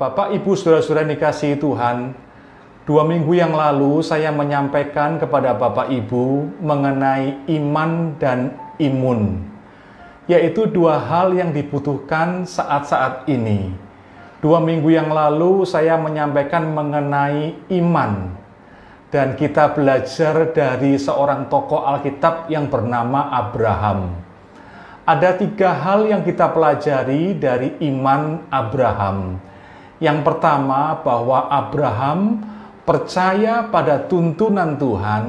Bapak, Ibu, Saudara-saudara yang dikasihi Tuhan, dua minggu yang lalu saya menyampaikan kepada Bapak Ibu mengenai iman dan imun, yaitu dua hal yang dibutuhkan saat-saat ini. Dua minggu yang lalu saya menyampaikan mengenai iman, dan kita belajar dari seorang tokoh Alkitab yang bernama Abraham. Ada tiga hal yang kita pelajari dari iman Abraham. Yang pertama, bahwa Abraham percaya pada tuntunan Tuhan.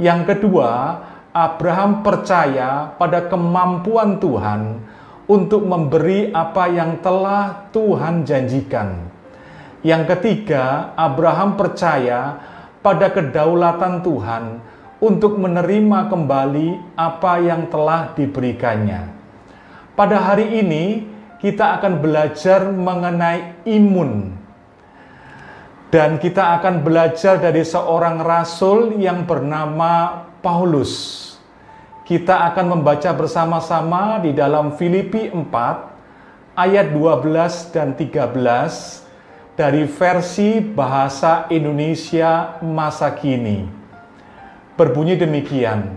Yang kedua, Abraham percaya pada kemampuan Tuhan untuk memberi apa yang telah Tuhan janjikan. Yang ketiga, Abraham percaya pada kedaulatan Tuhan untuk menerima kembali apa yang telah diberikannya. Pada hari ini, kita akan belajar mengenai imun. Dan kita akan belajar dari seorang rasul yang bernama Paulus. Kita akan membaca bersama-sama di dalam Filipi 4 ayat 12 dan 13 dari versi bahasa Indonesia masa kini. Berbunyi demikian,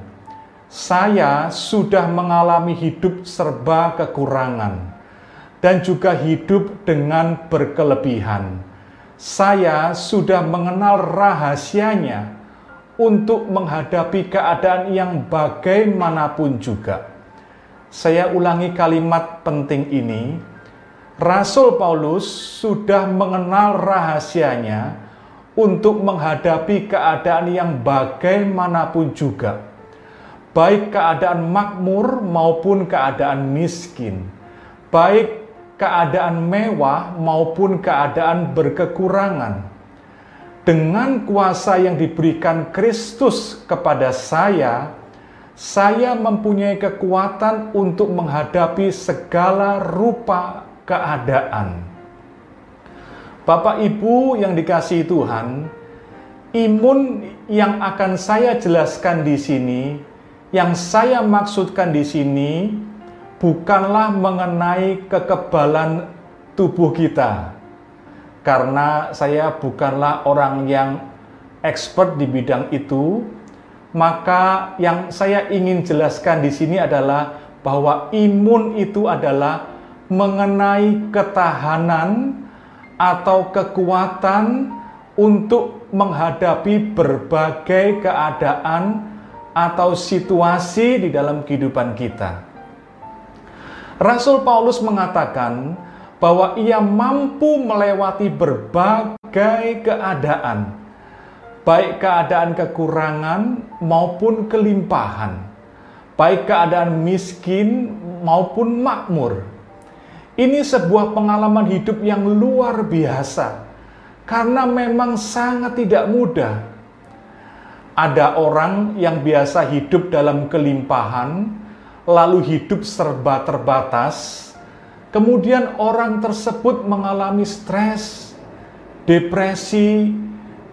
saya sudah mengalami hidup serba kekurangan dan juga hidup dengan berkelebihan. Saya sudah mengenal rahasianya untuk menghadapi keadaan yang bagaimanapun juga. Saya ulangi kalimat penting ini. Rasul Paulus sudah mengenal rahasianya untuk menghadapi keadaan yang bagaimanapun juga, baik keadaan makmur maupun keadaan miskin, baik keadaan mewah maupun keadaan berkekurangan. Dengan kuasa yang diberikan Kristus kepada saya, saya mempunyai kekuatan untuk menghadapi segala rupa keadaan. Bapak Ibu yang dikasihi Tuhan, imun yang akan saya jelaskan di sini, yang saya maksudkan di sini bukanlah mengenai kekebalan tubuh kita. Karena saya bukanlah orang yang expert di bidang itu, maka yang saya ingin jelaskan di sini adalah bahwa imun itu adalah mengenai ketahanan atau kekuatan untuk menghadapi berbagai keadaan atau situasi di dalam kehidupan kita. Rasul Paulus mengatakan bahwa ia mampu melewati berbagai keadaan, baik keadaan kekurangan maupun kelimpahan, baik keadaan miskin maupun makmur. Ini sebuah pengalaman hidup yang luar biasa, karena memang sangat tidak mudah. Ada orang yang biasa hidup dalam kelimpahan, lalu hidup serba terbatas, kemudian orang tersebut mengalami stres, depresi,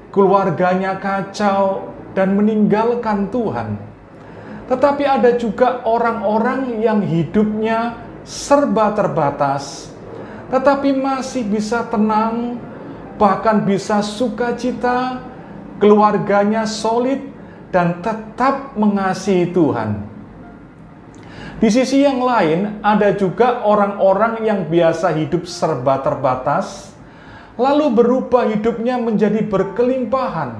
keluarganya kacau, dan meninggalkan Tuhan. Tetapi ada juga orang-orang yang hidupnya serba terbatas, tetapi masih bisa tenang, bahkan bisa sukacita, keluarganya solid, dan tetap mengasihi Tuhan. Di sisi yang lain, ada juga orang-orang yang biasa hidup serba terbatas, lalu berubah hidupnya menjadi berkelimpahan.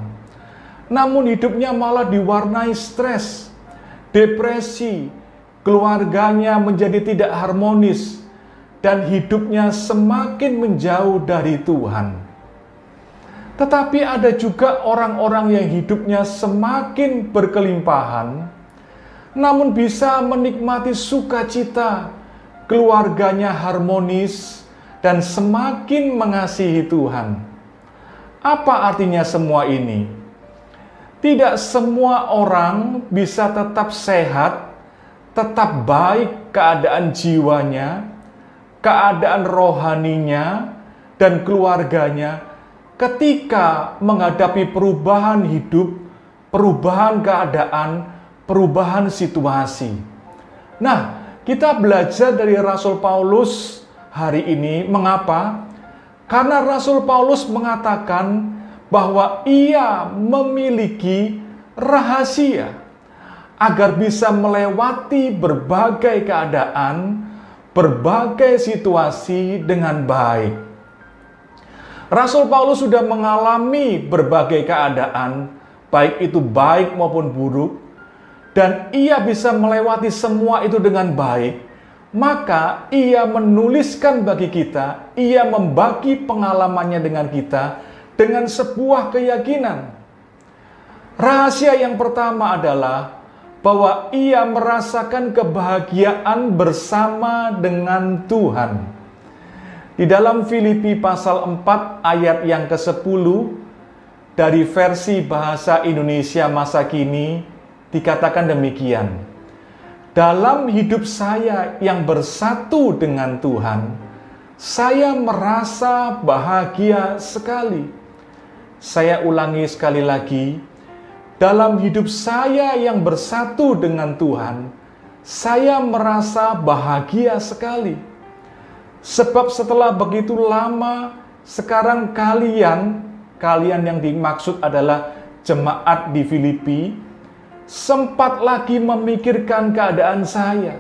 Namun hidupnya malah diwarnai stres, depresi, keluarganya menjadi tidak harmonis, dan hidupnya semakin menjauh dari Tuhan. Tetapi ada juga orang-orang yang hidupnya semakin berkelimpahan, namun bisa menikmati sukacita, keluarganya harmonis, dan semakin mengasihi Tuhan. Apa artinya semua ini? Tidak semua orang bisa tetap sehat, tetap baik keadaan jiwanya, keadaan rohaninya, dan keluarganya ketika menghadapi perubahan hidup, perubahan keadaan, perubahan situasi. Nah, kita belajar dari Rasul Paulus hari ini mengapa? Karena Rasul Paulus mengatakan bahwa ia memiliki rahasia agar bisa melewati berbagai keadaan, berbagai situasi dengan baik. Rasul Paulus sudah mengalami berbagai keadaan, baik itu baik maupun buruk, dan ia bisa melewati semua itu dengan baik maka ia menuliskan bagi kita, ia membagi pengalamannya dengan kita dengan sebuah keyakinan. Rahasia yang pertama adalah bahwa ia merasakan kebahagiaan bersama dengan Tuhan. Di dalam Filipi pasal 4 ayat yang ke-10 dari versi bahasa Indonesia masa kini dikatakan demikian dalam hidup saya yang bersatu dengan Tuhan, saya merasa bahagia sekali. Saya ulangi sekali lagi, dalam hidup saya yang bersatu dengan Tuhan, saya merasa bahagia sekali. Sebab setelah begitu lama, sekarang kalian, kalian yang dimaksud adalah jemaat di Filipi, sempat lagi memikirkan keadaan saya.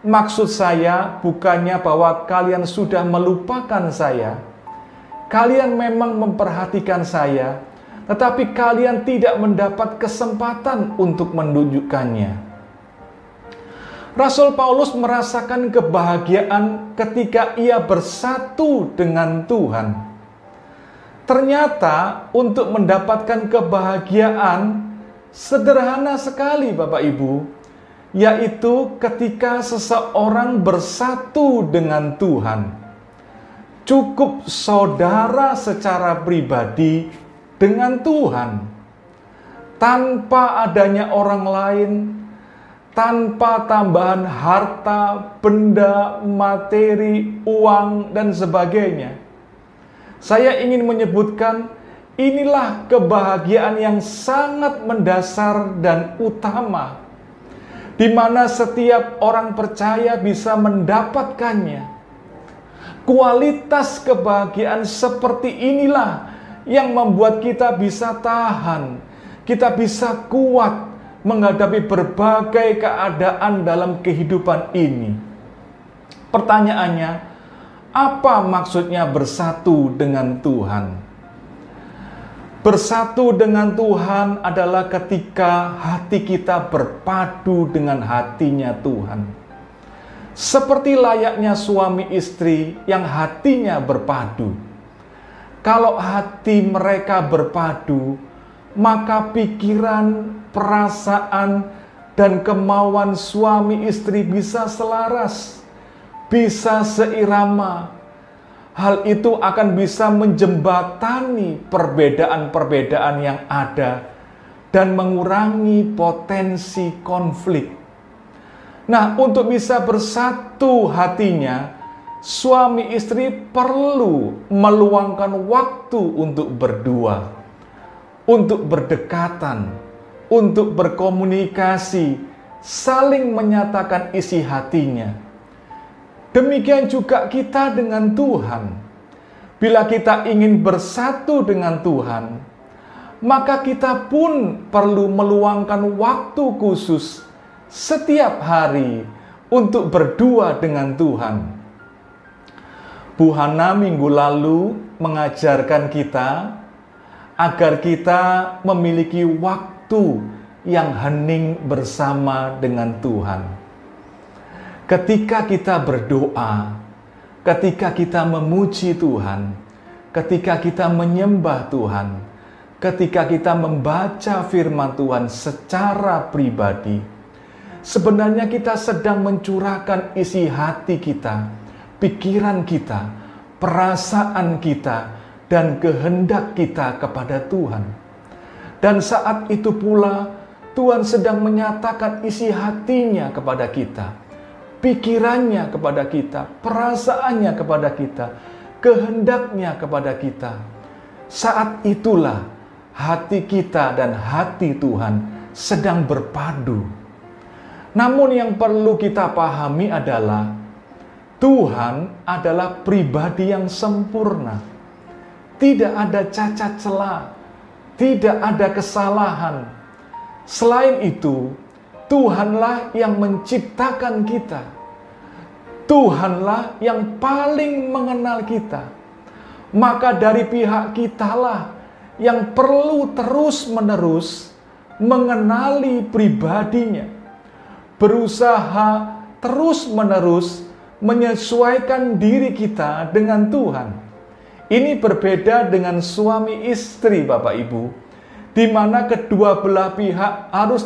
Maksud saya bukannya bahwa kalian sudah melupakan saya. Kalian memang memperhatikan saya, tetapi kalian tidak mendapat kesempatan untuk menunjukkannya. Rasul Paulus merasakan kebahagiaan ketika ia bersatu dengan Tuhan. Ternyata, untuk mendapatkan kebahagiaan, Sederhana sekali Bapak Ibu, yaitu ketika seseorang bersatu dengan Tuhan. Cukup saudara secara pribadi dengan Tuhan. Tanpa adanya orang lain, tanpa tambahan harta, benda, materi, uang, dan sebagainya. Saya ingin menyebutkan Inilah kebahagiaan yang sangat mendasar dan utama, di mana setiap orang percaya bisa mendapatkannya. Kualitas kebahagiaan seperti inilah yang membuat kita bisa tahan, kita bisa kuat menghadapi berbagai keadaan dalam kehidupan ini. Pertanyaannya, apa maksudnya bersatu dengan Tuhan? Bersatu dengan Tuhan adalah ketika hati kita berpadu dengan hatinya Tuhan. Seperti layaknya suami istri yang hatinya berpadu. Kalau hati mereka berpadu, maka pikiran, perasaan, dan kemauan suami istri bisa selaras, bisa seirama, hal itu akan bisa menjembatani perbedaan-perbedaan yang ada dan mengurangi potensi konflik. Nah, untuk bisa bersatu hatinya, suami istri perlu meluangkan waktu untuk berdua, untuk berdekatan, untuk berkomunikasi, saling menyatakan isi hatinya Demikian juga kita dengan Tuhan. Bila kita ingin bersatu dengan Tuhan, maka kita pun perlu meluangkan waktu khusus setiap hari untuk berdua dengan Tuhan. Bu Hana minggu lalu mengajarkan kita agar kita memiliki waktu yang hening bersama dengan Tuhan. Ketika kita berdoa, ketika kita memuji Tuhan, ketika kita menyembah Tuhan, ketika kita membaca firman Tuhan secara pribadi, sebenarnya kita sedang mencurahkan isi hati kita, pikiran kita, perasaan kita, dan kehendak kita kepada Tuhan. Dan saat itu pula Tuhan sedang menyatakan isi hatinya kepada kita pikirannya kepada kita, perasaannya kepada kita, kehendaknya kepada kita. Saat itulah hati kita dan hati Tuhan sedang berpadu. Namun yang perlu kita pahami adalah Tuhan adalah pribadi yang sempurna. Tidak ada cacat celah, tidak ada kesalahan. Selain itu, Tuhanlah yang menciptakan kita. Tuhanlah yang paling mengenal kita. Maka dari pihak kitalah yang perlu terus-menerus mengenali pribadinya. Berusaha terus-menerus menyesuaikan diri kita dengan Tuhan. Ini berbeda dengan suami istri, Bapak Ibu, di mana kedua belah pihak harus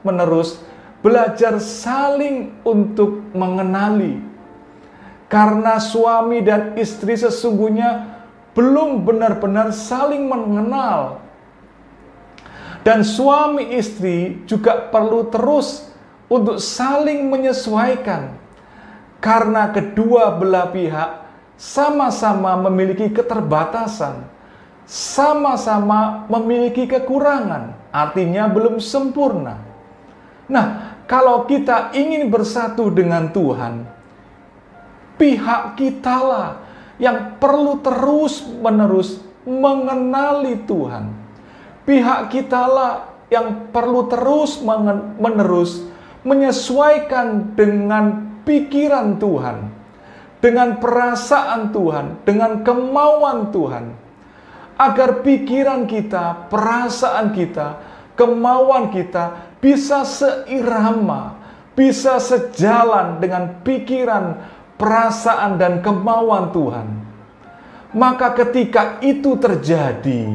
terus-menerus belajar saling untuk mengenali. Karena suami dan istri sesungguhnya belum benar-benar saling mengenal. Dan suami istri juga perlu terus untuk saling menyesuaikan karena kedua belah pihak sama-sama memiliki keterbatasan, sama-sama memiliki kekurangan, artinya belum sempurna. Nah, kalau kita ingin bersatu dengan Tuhan, pihak kitalah yang perlu terus-menerus mengenali Tuhan. Pihak kitalah yang perlu terus-menerus menyesuaikan dengan pikiran Tuhan, dengan perasaan Tuhan, dengan kemauan Tuhan, agar pikiran kita, perasaan kita, kemauan kita bisa seirama, bisa sejalan dengan pikiran, perasaan, dan kemauan Tuhan. Maka, ketika itu terjadi,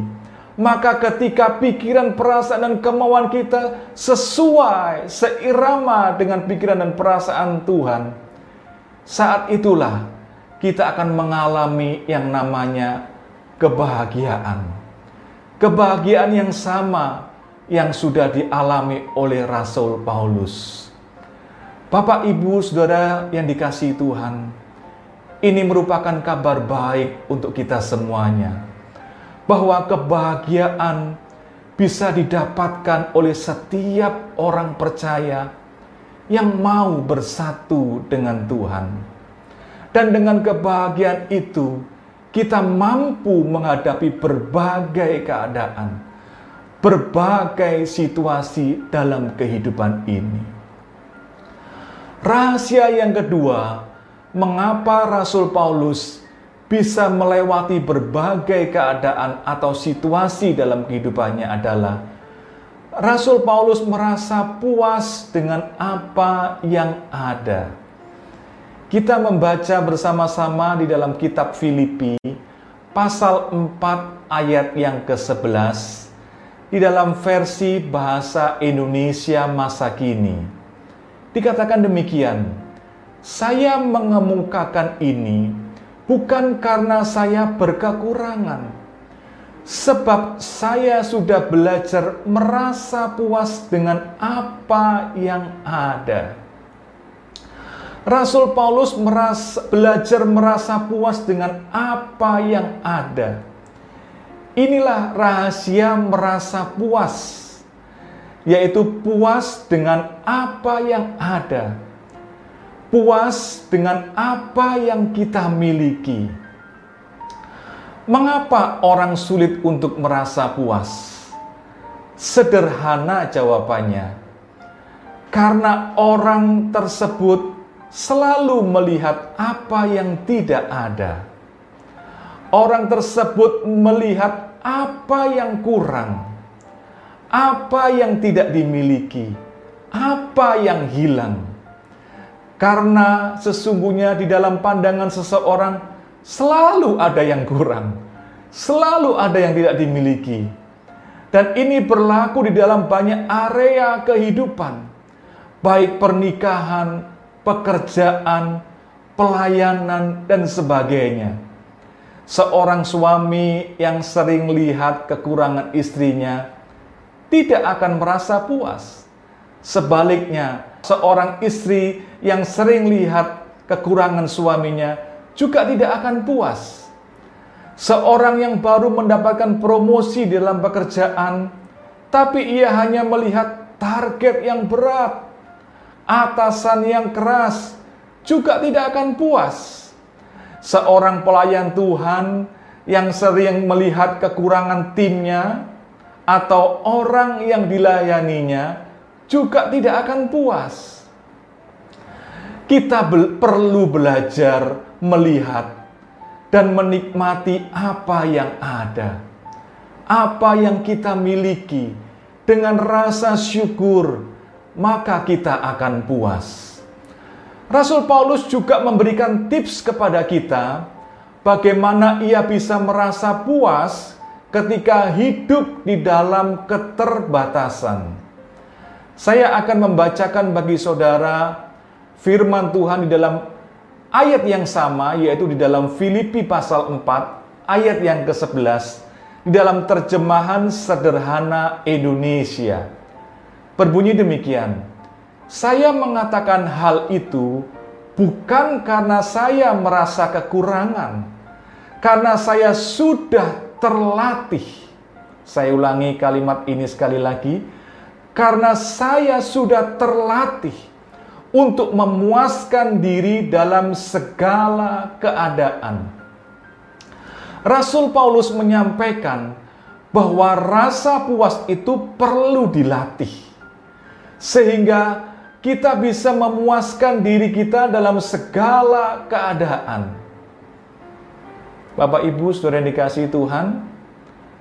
maka ketika pikiran, perasaan, dan kemauan kita sesuai, seirama dengan pikiran dan perasaan Tuhan, saat itulah kita akan mengalami yang namanya kebahagiaan. Kebahagiaan yang sama yang sudah dialami oleh Rasul Paulus. Bapak, Ibu, Saudara yang dikasihi Tuhan, ini merupakan kabar baik untuk kita semuanya bahwa kebahagiaan bisa didapatkan oleh setiap orang percaya yang mau bersatu dengan Tuhan. Dan dengan kebahagiaan itu, kita mampu menghadapi berbagai keadaan, berbagai situasi dalam kehidupan ini. Rahasia yang kedua, mengapa Rasul Paulus bisa melewati berbagai keadaan atau situasi dalam kehidupannya adalah Rasul Paulus merasa puas dengan apa yang ada. Kita membaca bersama-sama di dalam kitab Filipi pasal 4 ayat yang ke-11 di dalam versi bahasa Indonesia masa kini. Dikatakan demikian, saya mengemukakan ini bukan karena saya berkekurangan, sebab saya sudah belajar merasa puas dengan apa yang ada. Rasul Paulus merasa, belajar merasa puas dengan apa yang ada. Inilah rahasia merasa puas, yaitu puas dengan apa yang ada puas dengan apa yang kita miliki. Mengapa orang sulit untuk merasa puas? Sederhana jawabannya, karena orang tersebut selalu melihat apa yang tidak ada. Orang tersebut melihat apa yang kurang, apa yang tidak dimiliki, apa yang hilang karena sesungguhnya di dalam pandangan seseorang selalu ada yang kurang, selalu ada yang tidak dimiliki. Dan ini berlaku di dalam banyak area kehidupan, baik pernikahan, pekerjaan, pelayanan, dan sebagainya. Seorang suami yang sering lihat kekurangan istrinya tidak akan merasa puas. Sebaliknya, seorang istri yang sering lihat kekurangan suaminya juga tidak akan puas. Seorang yang baru mendapatkan promosi dalam pekerjaan, tapi ia hanya melihat target yang berat, atasan yang keras, juga tidak akan puas. Seorang pelayan Tuhan yang sering melihat kekurangan timnya atau orang yang dilayaninya juga tidak akan puas. Kita be perlu belajar melihat dan menikmati apa yang ada, apa yang kita miliki dengan rasa syukur, maka kita akan puas. Rasul Paulus juga memberikan tips kepada kita bagaimana ia bisa merasa puas ketika hidup di dalam keterbatasan. Saya akan membacakan bagi saudara firman Tuhan di dalam ayat yang sama yaitu di dalam Filipi pasal 4 ayat yang ke-11 di dalam terjemahan sederhana Indonesia. Berbunyi demikian, saya mengatakan hal itu bukan karena saya merasa kekurangan, karena saya sudah terlatih. Saya ulangi kalimat ini sekali lagi, karena saya sudah terlatih untuk memuaskan diri dalam segala keadaan. Rasul Paulus menyampaikan bahwa rasa puas itu perlu dilatih, sehingga kita bisa memuaskan diri kita dalam segala keadaan. Bapak Ibu saudara yang dikasih Tuhan,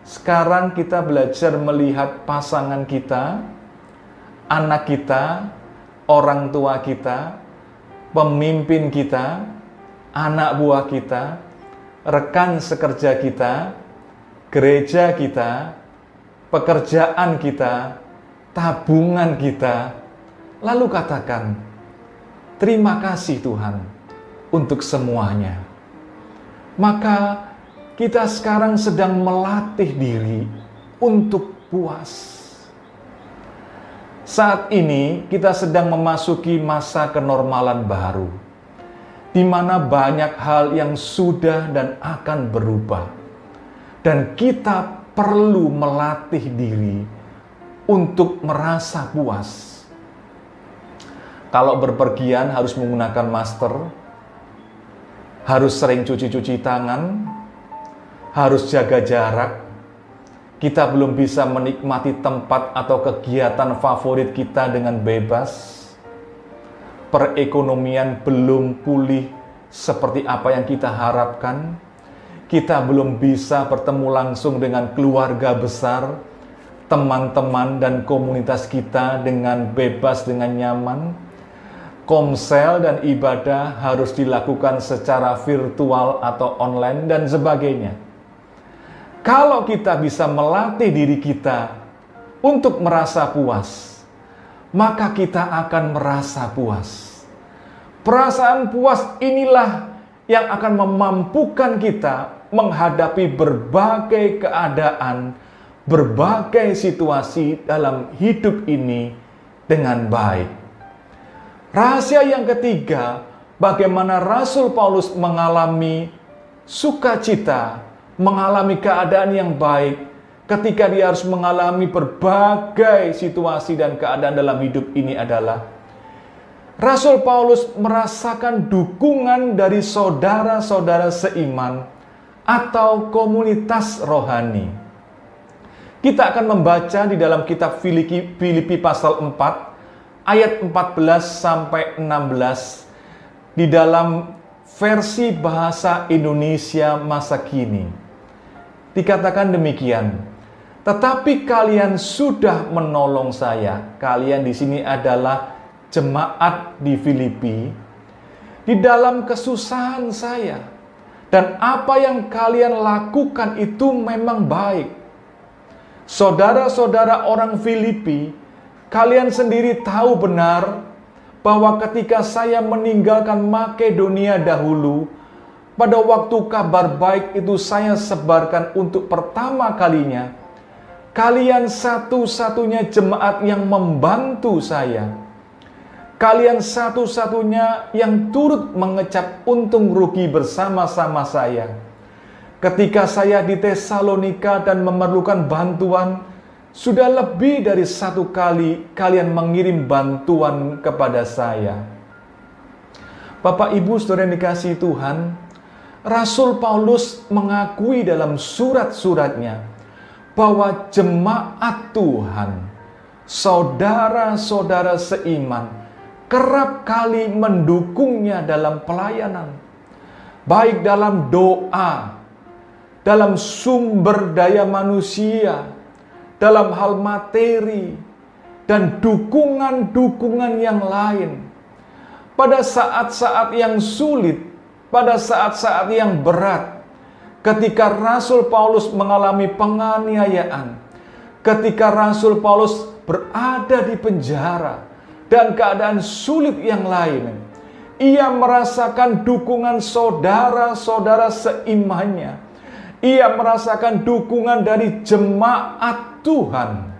sekarang kita belajar melihat pasangan kita, anak kita, orang tua kita, pemimpin kita, anak buah kita, rekan sekerja kita, gereja kita, pekerjaan kita, tabungan kita, lalu katakan, "Terima kasih Tuhan untuk semuanya." maka kita sekarang sedang melatih diri untuk puas. Saat ini kita sedang memasuki masa kenormalan baru, di mana banyak hal yang sudah dan akan berubah, dan kita perlu melatih diri untuk merasa puas. Kalau berpergian harus menggunakan masker, harus sering cuci-cuci tangan, harus jaga jarak. Kita belum bisa menikmati tempat atau kegiatan favorit kita dengan bebas. Perekonomian belum pulih seperti apa yang kita harapkan. Kita belum bisa bertemu langsung dengan keluarga besar, teman-teman dan komunitas kita dengan bebas, dengan nyaman komsel dan ibadah harus dilakukan secara virtual atau online dan sebagainya. Kalau kita bisa melatih diri kita untuk merasa puas, maka kita akan merasa puas. Perasaan puas inilah yang akan memampukan kita menghadapi berbagai keadaan, berbagai situasi dalam hidup ini dengan baik. Rahasia yang ketiga, bagaimana Rasul Paulus mengalami sukacita, mengalami keadaan yang baik ketika dia harus mengalami berbagai situasi dan keadaan dalam hidup ini adalah Rasul Paulus merasakan dukungan dari saudara-saudara seiman atau komunitas rohani. Kita akan membaca di dalam kitab Filipi, Filipi pasal 4 ayat 14 sampai 16 di dalam versi bahasa Indonesia masa kini. Dikatakan demikian, tetapi kalian sudah menolong saya. Kalian di sini adalah jemaat di Filipi di dalam kesusahan saya. Dan apa yang kalian lakukan itu memang baik. Saudara-saudara orang Filipi Kalian sendiri tahu benar bahwa ketika saya meninggalkan Makedonia dahulu, pada waktu kabar baik itu saya sebarkan untuk pertama kalinya, kalian satu-satunya jemaat yang membantu saya. Kalian satu-satunya yang turut mengecap untung rugi bersama-sama saya. Ketika saya di Tesalonika dan memerlukan bantuan, sudah lebih dari satu kali kalian mengirim bantuan kepada saya. Bapak Ibu Saudara yang dikasih Tuhan, Rasul Paulus mengakui dalam surat-suratnya bahwa jemaat Tuhan, saudara-saudara seiman, kerap kali mendukungnya dalam pelayanan, baik dalam doa, dalam sumber daya manusia, dalam hal materi, dan dukungan-dukungan yang lain pada saat-saat yang sulit, pada saat-saat yang berat, ketika Rasul Paulus mengalami penganiayaan, ketika Rasul Paulus berada di penjara dan keadaan sulit yang lain, ia merasakan dukungan saudara-saudara seimannya. Ia merasakan dukungan dari jemaat Tuhan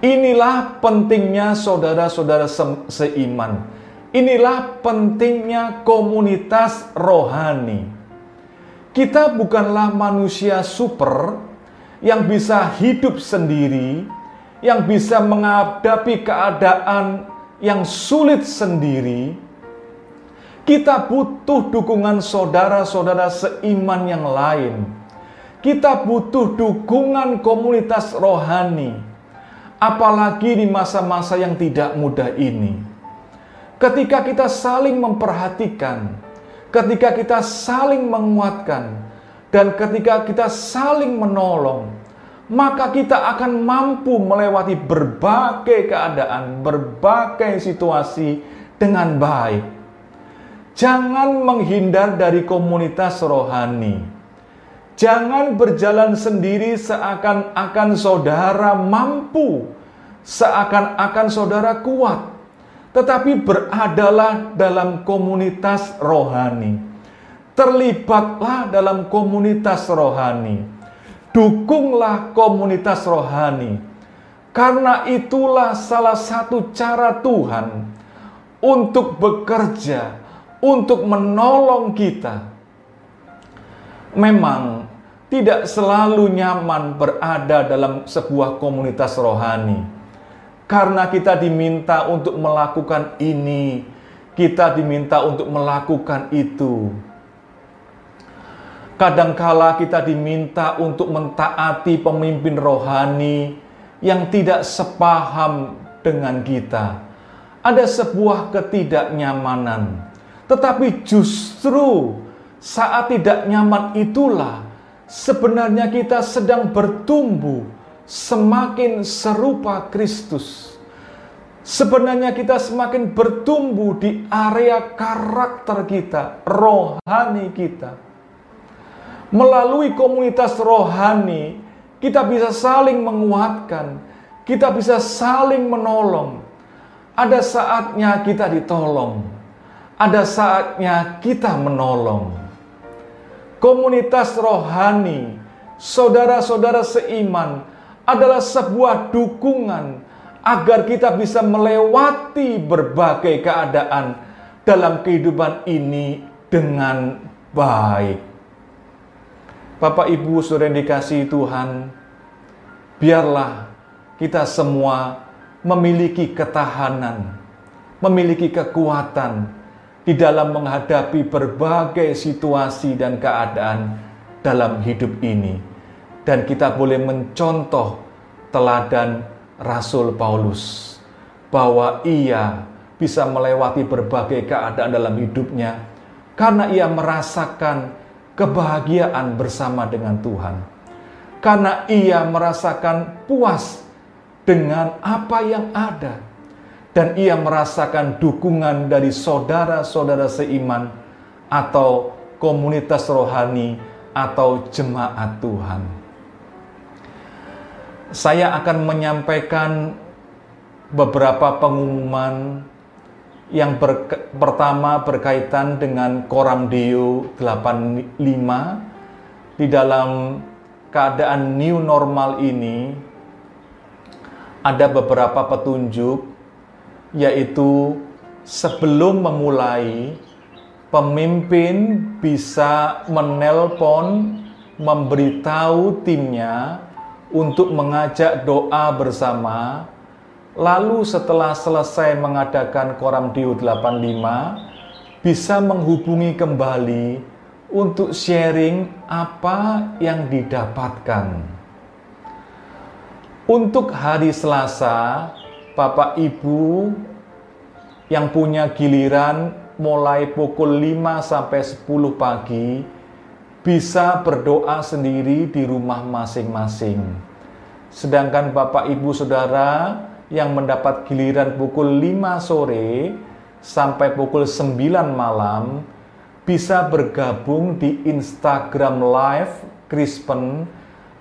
Inilah pentingnya saudara-saudara se seiman. Inilah pentingnya komunitas rohani. Kita bukanlah manusia super yang bisa hidup sendiri, yang bisa menghadapi keadaan yang sulit sendiri. Kita butuh dukungan saudara-saudara seiman yang lain. Kita butuh dukungan komunitas rohani Apalagi di masa-masa yang tidak mudah ini. Ketika kita saling memperhatikan, ketika kita saling menguatkan, dan ketika kita saling menolong, maka kita akan mampu melewati berbagai keadaan, berbagai situasi dengan baik. Jangan menghindar dari komunitas rohani Jangan berjalan sendiri seakan-akan saudara mampu, seakan-akan saudara kuat, tetapi beradalah dalam komunitas rohani. Terlibatlah dalam komunitas rohani. Dukunglah komunitas rohani. Karena itulah salah satu cara Tuhan untuk bekerja, untuk menolong kita. Memang tidak selalu nyaman berada dalam sebuah komunitas rohani. Karena kita diminta untuk melakukan ini, kita diminta untuk melakukan itu. Kadangkala kita diminta untuk mentaati pemimpin rohani yang tidak sepaham dengan kita. Ada sebuah ketidaknyamanan, tetapi justru saat tidak nyaman itulah sebenarnya kita sedang bertumbuh semakin serupa Kristus. Sebenarnya kita semakin bertumbuh di area karakter kita, rohani kita. Melalui komunitas rohani, kita bisa saling menguatkan, kita bisa saling menolong. Ada saatnya kita ditolong, ada saatnya kita menolong komunitas rohani, saudara-saudara seiman adalah sebuah dukungan agar kita bisa melewati berbagai keadaan dalam kehidupan ini dengan baik. Bapak Ibu saudara yang dikasihi Tuhan, biarlah kita semua memiliki ketahanan, memiliki kekuatan, di dalam menghadapi berbagai situasi dan keadaan dalam hidup ini. Dan kita boleh mencontoh teladan Rasul Paulus bahwa ia bisa melewati berbagai keadaan dalam hidupnya karena ia merasakan kebahagiaan bersama dengan Tuhan. Karena ia merasakan puas dengan apa yang ada dan ia merasakan dukungan dari saudara-saudara seiman atau komunitas rohani atau jemaat Tuhan. Saya akan menyampaikan beberapa pengumuman yang ber, pertama berkaitan dengan Koram Deo 85 di dalam keadaan new normal ini ada beberapa petunjuk yaitu sebelum memulai pemimpin bisa menelpon memberitahu timnya untuk mengajak doa bersama lalu setelah selesai mengadakan Koram Diu 85 bisa menghubungi kembali untuk sharing apa yang didapatkan. Untuk hari Selasa, Bapak Ibu yang punya giliran mulai pukul 5 sampai 10 pagi bisa berdoa sendiri di rumah masing-masing. Sedangkan Bapak Ibu Saudara yang mendapat giliran pukul 5 sore sampai pukul 9 malam bisa bergabung di Instagram Live Krispen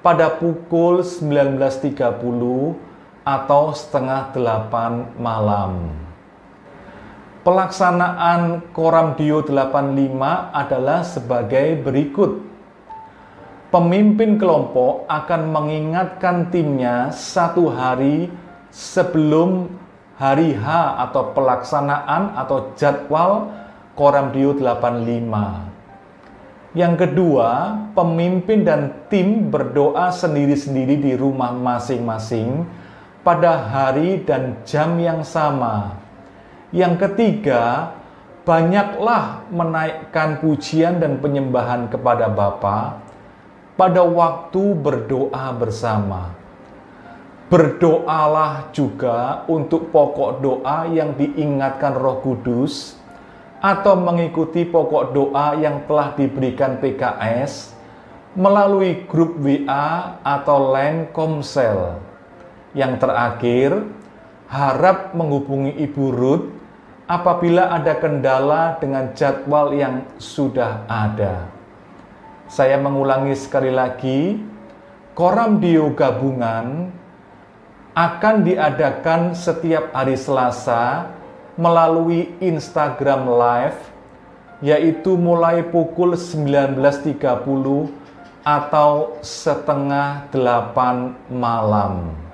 pada pukul 19.30 atau setengah 8 malam. Pelaksanaan Koram Dio 85 adalah sebagai berikut. Pemimpin kelompok akan mengingatkan timnya satu hari sebelum hari H atau pelaksanaan atau jadwal Koram Dio 85. Yang kedua, pemimpin dan tim berdoa sendiri-sendiri di rumah masing-masing pada hari dan jam yang sama. Yang ketiga, banyaklah menaikkan pujian dan penyembahan kepada Bapa pada waktu berdoa bersama Berdoalah juga untuk pokok doa yang diingatkan Roh Kudus atau mengikuti pokok doa yang telah diberikan PKS melalui grup WA atau line komsel. Yang terakhir, harap menghubungi Ibu Ruth apabila ada kendala dengan jadwal yang sudah ada. Saya mengulangi sekali lagi, Koram Dio Gabungan akan diadakan setiap hari Selasa melalui Instagram Live yaitu mulai pukul 19.30 atau setengah delapan malam.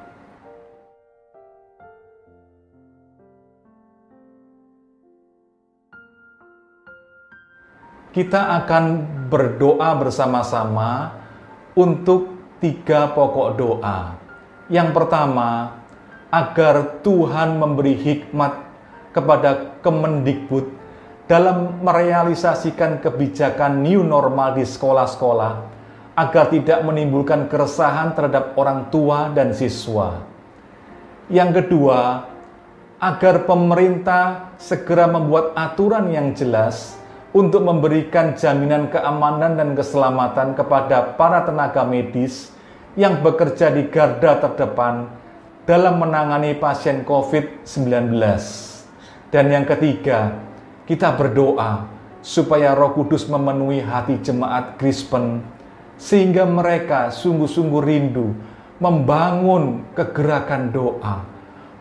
Kita akan berdoa bersama-sama untuk tiga pokok doa. Yang pertama, agar Tuhan memberi hikmat kepada Kemendikbud dalam merealisasikan kebijakan new normal di sekolah-sekolah agar tidak menimbulkan keresahan terhadap orang tua dan siswa. Yang kedua, agar pemerintah segera membuat aturan yang jelas untuk memberikan jaminan keamanan dan keselamatan kepada para tenaga medis yang bekerja di garda terdepan dalam menangani pasien COVID-19. Dan yang ketiga, kita berdoa supaya Roh Kudus memenuhi hati jemaat Kristen sehingga mereka sungguh-sungguh rindu membangun kegerakan doa,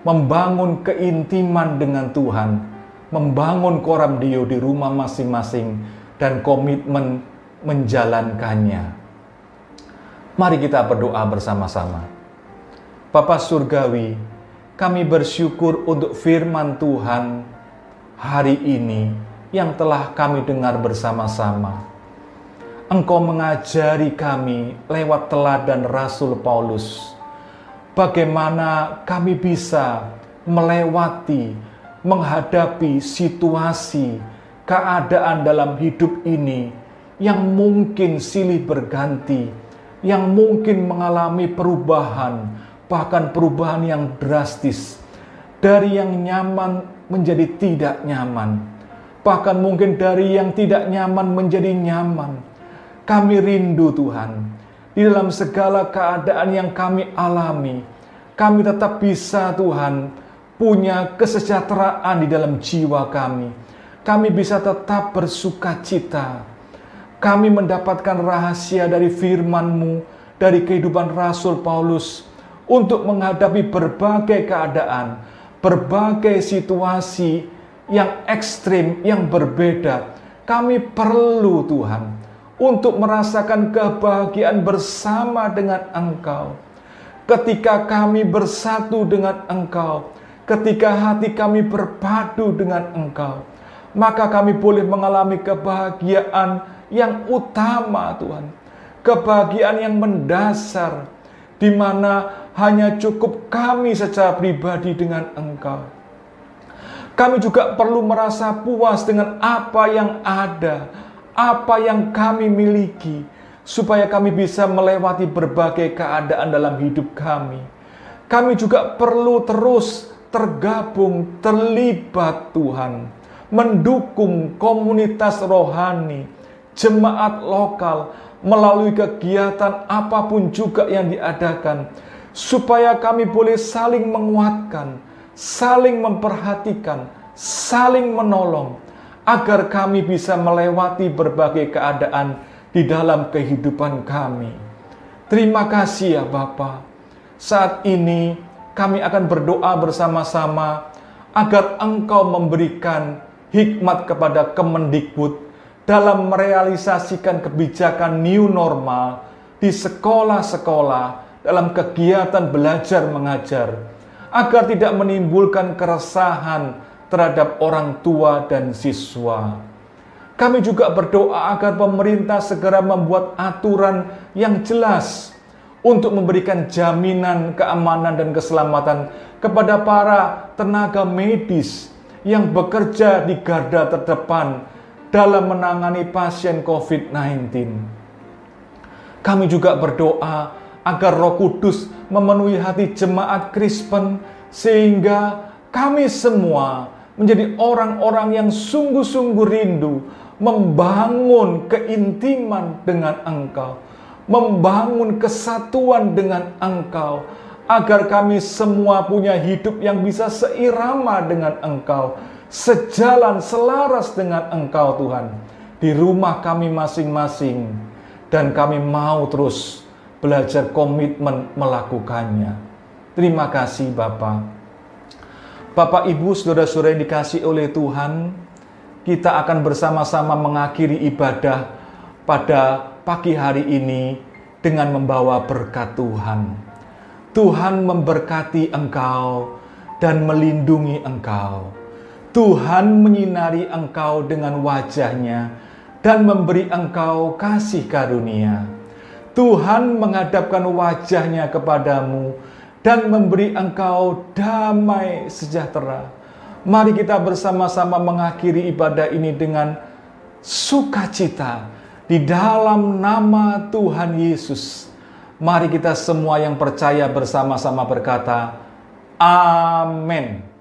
membangun keintiman dengan Tuhan, membangun koram dio di rumah masing-masing dan komitmen menjalankannya. Mari kita berdoa bersama-sama. Bapa Surgawi, kami bersyukur untuk firman Tuhan hari ini yang telah kami dengar bersama-sama. Engkau mengajari kami lewat teladan Rasul Paulus, bagaimana kami bisa melewati, menghadapi situasi, keadaan dalam hidup ini yang mungkin silih berganti, yang mungkin mengalami perubahan, bahkan perubahan yang drastis, dari yang nyaman menjadi tidak nyaman, bahkan mungkin dari yang tidak nyaman menjadi nyaman. Kami rindu Tuhan, di dalam segala keadaan yang kami alami, kami tetap bisa Tuhan punya kesejahteraan di dalam jiwa kami. Kami bisa tetap bersuka cita kami mendapatkan rahasia dari firman-Mu, dari kehidupan Rasul Paulus, untuk menghadapi berbagai keadaan, berbagai situasi yang ekstrim, yang berbeda. Kami perlu Tuhan untuk merasakan kebahagiaan bersama dengan Engkau. Ketika kami bersatu dengan Engkau, ketika hati kami berpadu dengan Engkau, maka kami boleh mengalami kebahagiaan yang utama Tuhan. Kebahagiaan yang mendasar di mana hanya cukup kami secara pribadi dengan Engkau. Kami juga perlu merasa puas dengan apa yang ada, apa yang kami miliki, supaya kami bisa melewati berbagai keadaan dalam hidup kami. Kami juga perlu terus tergabung, terlibat Tuhan, mendukung komunitas rohani, jemaat lokal, melalui kegiatan apa pun juga yang diadakan, supaya kami boleh saling menguatkan, saling memperhatikan, saling menolong, agar kami bisa melewati berbagai keadaan di dalam kehidupan kami. Terima kasih ya Bapa. Saat ini kami akan berdoa bersama-sama agar Engkau memberikan hikmat kepada Kemendikbud dalam merealisasikan kebijakan new normal di sekolah-sekolah dalam kegiatan belajar mengajar agar tidak menimbulkan keresahan terhadap orang tua dan siswa. Kami juga berdoa agar pemerintah segera membuat aturan yang jelas untuk memberikan jaminan keamanan dan keselamatan kepada para tenaga medis yang bekerja di garda terdepan dalam menangani pasien COVID-19. Kami juga berdoa agar Roh Kudus memenuhi hati jemaat Kristen sehingga kami semua menjadi orang-orang yang sungguh-sungguh rindu membangun keintiman dengan Engkau, membangun kesatuan dengan Engkau, agar kami semua punya hidup yang bisa seirama dengan Engkau, sejalan selaras dengan Engkau Tuhan, di rumah kami masing-masing, dan kami mau terus belajar komitmen melakukannya. Terima kasih Bapak. Bapak Ibu saudara-saudara yang dikasih oleh Tuhan, kita akan bersama-sama mengakhiri ibadah pada pagi hari ini dengan membawa berkat Tuhan. Tuhan memberkati engkau dan melindungi engkau. Tuhan menyinari engkau dengan wajahnya dan memberi engkau kasih karunia. Tuhan menghadapkan wajahnya kepadamu dan memberi engkau damai sejahtera. Mari kita bersama-sama mengakhiri ibadah ini dengan sukacita di dalam nama Tuhan Yesus. Mari kita semua yang percaya bersama-sama berkata, Amin.